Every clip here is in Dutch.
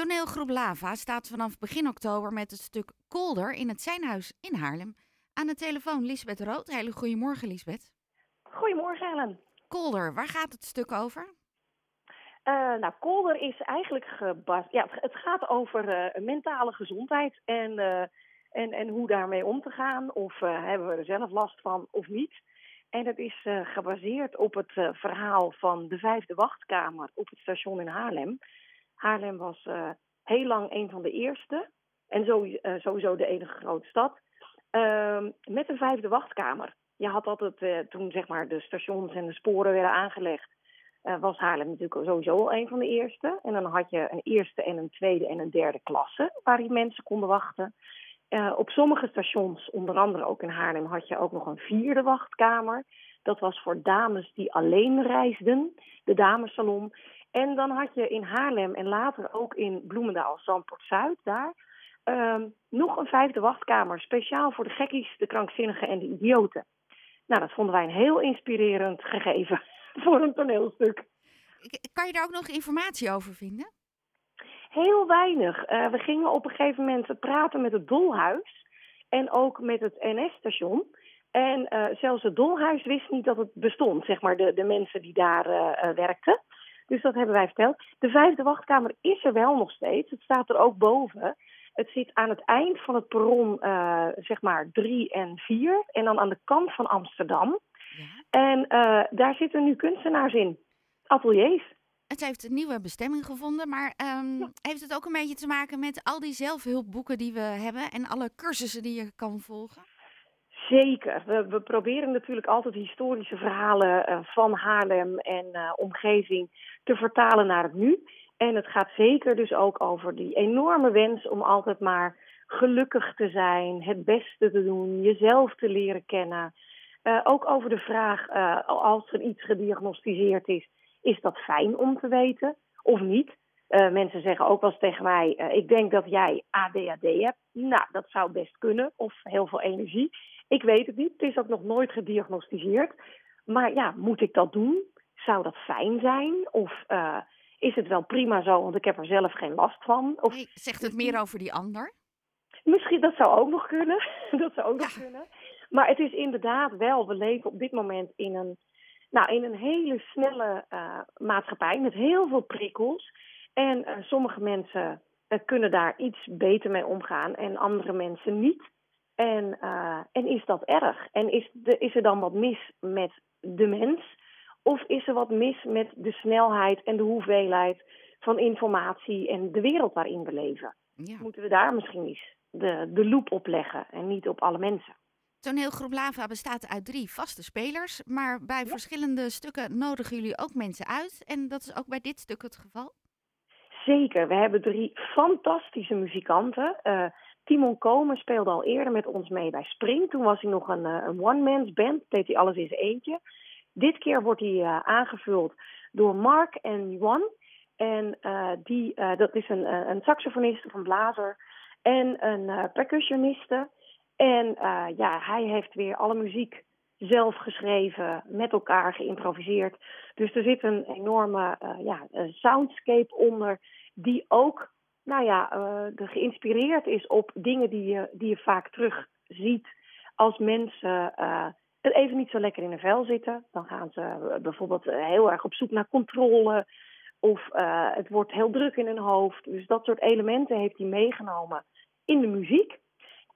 Toneelgroep Lava staat vanaf begin oktober met het stuk Kolder in het Zijnhuis in Haarlem. Aan de telefoon Lisbeth Rood. Hele goedemorgen Lisbeth. Goedemorgen Ellen. Kolder, waar gaat het stuk over? Uh, nou, Kolder is eigenlijk gebaseerd. Ja, het gaat over uh, mentale gezondheid en, uh, en, en hoe daarmee om te gaan. Of hebben we er zelf last van of niet. En het is gebaseerd op het verhaal van de vijfde wachtkamer op het station in Haarlem. Haarlem was heel lang een van de eerste. En sowieso de enige grote stad. Ehm, met een vijfde wachtkamer. Je had altijd, toen zeg maar de stations en de sporen werden aangelegd was Haarlem natuurlijk sowieso al een van de eerste. En dan had je een eerste en een tweede en een derde klasse waar die mensen konden wachten. Op sommige stations, onder andere ook in Haarlem, had je ook nog een vierde wachtkamer. Dat was voor dames die alleen reisden, de damessalon. En dan had je in Haarlem en later ook in Bloemendaal, Zandpoort Zuid, daar uh, nog een vijfde wachtkamer, speciaal voor de gekkies, de krankzinnigen en de idioten. Nou, dat vonden wij een heel inspirerend gegeven. voor een toneelstuk. Kan je daar ook nog informatie over vinden? Heel weinig. Uh, we gingen op een gegeven moment praten met het Dolhuis en ook met het NS-station. En uh, zelfs het Dolhuis wist niet dat het bestond, zeg maar, de, de mensen die daar uh, werkten. Dus dat hebben wij verteld. De vijfde wachtkamer is er wel nog steeds. Het staat er ook boven. Het zit aan het eind van het perron, zeg maar, drie en vier. En dan aan de kant van Amsterdam. En uh, daar zitten nu kunstenaars in, ateliers. Het heeft een nieuwe bestemming gevonden, maar um, ja. heeft het ook een beetje te maken met al die zelfhulpboeken die we hebben en alle cursussen die je kan volgen? Zeker. We, proberen natuurlijk altijd historische verhalen uh, van Haarlem en uh, omgeving te vertalen naar het nu. En het gaat zeker dus ook over die enorme wens om altijd maar gelukkig te zijn, het beste te doen, jezelf te leren kennen. Uh, ook over de vraag, als er iets gediagnosticeerd is, is dat fijn om te weten of niet? Uh, mensen zeggen ook wel eens tegen mij, ik denk dat jij ADHD hebt. Nou, dat zou best kunnen, of heel veel energie. Ik weet het niet, het is ook nog nooit gediagnosticeerd. Maar ja, moet ik dat doen? Zou dat fijn zijn? Of is het wel prima zo, want ik heb er zelf geen last van? Of... Nee, zegt het meer over die ander? Misschien, dat zou ook nog kunnen. dat zou ook ja. nog kunnen. Maar het is inderdaad wel, we leven op dit moment in een, nou, in een hele snelle uh, maatschappij met heel veel prikkels. En uh, sommige mensen kunnen daar iets beter mee omgaan en andere mensen niet. En, en is dat erg? En is, de, is er dan wat mis met de mens? Of is er wat mis met de snelheid en de hoeveelheid van informatie en de wereld waarin we leven? Ja. Moeten we daar misschien eens de, de loep op leggen en niet op alle mensen? Toneelgroep Lava bestaat uit drie vaste spelers, maar bij ja. verschillende stukken nodigen jullie ook mensen uit. En dat is ook bij dit stuk het geval? Zeker, we hebben drie fantastische muzikanten. Uh, Timon Komen speelde al eerder met ons mee bij Spring. Toen was hij nog een, uh, een one-man band, deed hij alles in zijn eentje. Dit keer wordt hij uh, aangevuld door Mark en Juan. En die, dat is een, een saxofonist of een blazer en een percussioniste. En ja, hij heeft weer alle muziek zelf geschreven, met elkaar geïmproviseerd. Dus er zit een enorme ja, soundscape onder, die ook nou ja, uh, geïnspireerd is op dingen die je, die je vaak terug ziet als mensen het even niet zo lekker in hun vel zitten. Dan gaan ze bijvoorbeeld heel erg op zoek naar controle. Of het wordt heel druk in hun hoofd. Dus dat soort elementen heeft hij meegenomen in de muziek.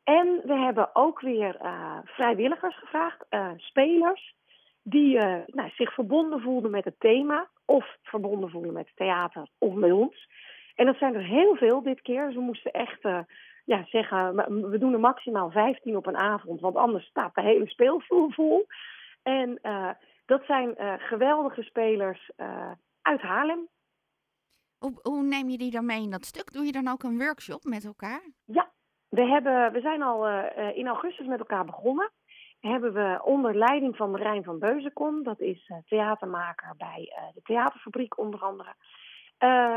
En we hebben ook weer uh, vrijwilligers gevraagd, uh, spelers, die uh, nou, zich verbonden voelden met het thema, of verbonden voelden met theater of met ons. En dat zijn er heel veel dit keer. Dus we moesten echt ja, zeggen, we doen er maximaal 15 op een avond, want anders staat de hele speelvloer vol. En dat zijn geweldige spelers uit Haarlem. Hoe, hoe neem je die dan mee in dat stuk? Doe je dan ook een workshop met elkaar? Ja, we, hebben, we zijn al in augustus met elkaar begonnen. Hebben we onder leiding van Marijn van Beuzenkom, dat is theatermaker bij de Theaterfabriek onder andere,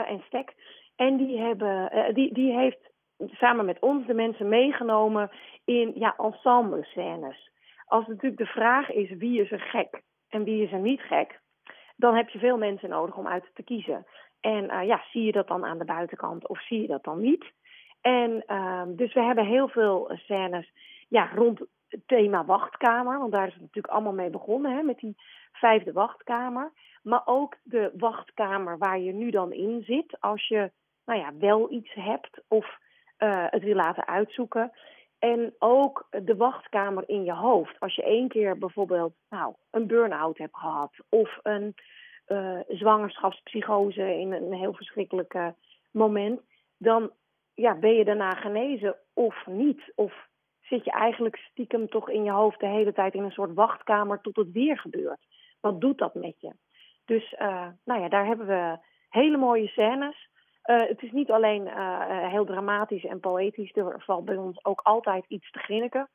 en Stek. En die, hebben, die, die heeft samen met ons de mensen meegenomen in ja, ensemble scènes. Als natuurlijk de vraag is wie is er gek en wie is er niet gek, dan heb je veel mensen nodig om uit te kiezen. En eh, ja, zie je dat dan aan de buitenkant of zie je dat dan niet? En ehm, dus we hebben heel veel scènes ja, rond het thema wachtkamer. Want daar is het natuurlijk allemaal mee begonnen, hè, met die vijfde wachtkamer. Maar ook de wachtkamer waar je nu dan in zit. Als je nou ja, wel iets hebt of uh, het wil laten uitzoeken. En ook de wachtkamer in je hoofd. Als je één keer bijvoorbeeld nou, een burn-out hebt gehad of een uh, zwangerschapspsychose in een heel verschrikkelijk moment, dan ja, ben je daarna genezen of niet? Of zit je eigenlijk stiekem toch in je hoofd de hele tijd in een soort wachtkamer tot het weer gebeurt? Wat doet dat met je? Dus uh, nou ja, daar hebben we hele mooie scènes. Uh, het is niet alleen uh, heel dramatisch en poëtisch. Er valt bij ons ook altijd iets te grinniken.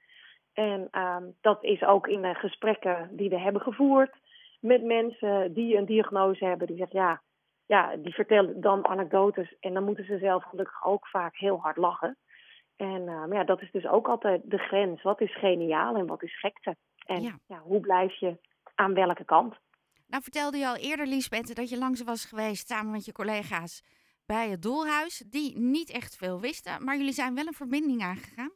En ehm, dat is ook in de gesprekken die we hebben gevoerd met mensen die een diagnose hebben. Die zeggen, ja, ja, die vertellen dan anekdotes. En dan moeten ze zelf gelukkig ook vaak heel hard lachen. En uh, ja, dat is dus ook altijd de grens. Wat is geniaal en wat is gekte? En ja. ja. hoe blijf je aan welke kant? Nou vertelde je al eerder, Liesbeth, dat je langs was geweest samen met je collega's bij het Doelhuis. Die niet echt veel wisten, maar jullie zijn wel een verbinding aangegaan.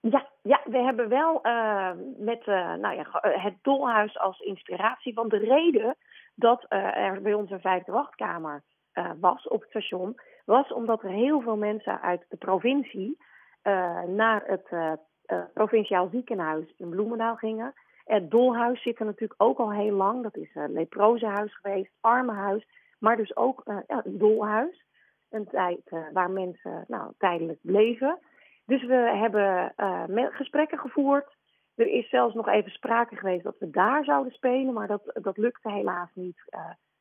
Ja, ja we hebben wel uh, met uh, nou ja, het Dolhuis als inspiratie. Want de reden dat er bij ons een vijfde wachtkamer was op het station, was omdat er heel veel mensen uit de provincie naar het provinciaal ziekenhuis in Bloemendaal gingen. Het Dolhuis zit er natuurlijk ook al heel lang. Dat is een leprozenhuis geweest, armenhuis, maar dus ook een dolhuis. Een tijd waar mensen nou, tijdelijk bleven. Dus we hebben gesprekken gevoerd. Er is zelfs nog even sprake geweest dat we daar zouden spelen, maar dat, dat lukte helaas niet.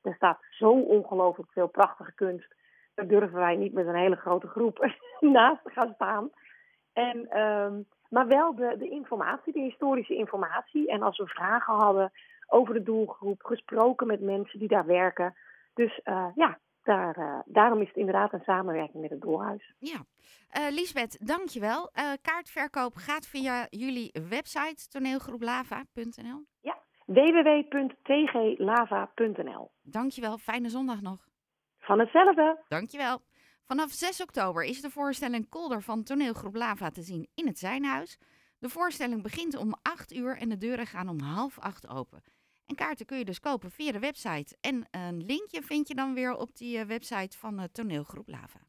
er staat zo ongelooflijk veel prachtige kunst. Daar durven wij niet met een hele grote groep naast te gaan staan. En, um, maar wel de, de informatie, de historische informatie. En als we vragen hadden over de doelgroep, gesproken met mensen die daar werken. Dus ja, daar, uh, daarom is het inderdaad een samenwerking met het Doelhuis. Ja, uh, Lisbeth, dankjewel. Uh, kaartverkoop gaat via jullie website toneelgroeplava.nl. Ja, www.tglava.nl. Dankjewel, fijne zondag nog. Van hetzelfde. Dankjewel. Vanaf 6 oktober is de voorstelling Kolder van toneelgroep Lava te zien in het Zijnhuis. De voorstelling begint om 8 uur en de deuren gaan om half 8 open. En kaarten kun je dus kopen via de website. En een linkje vind je dan weer op die website van toneelgroep Lava.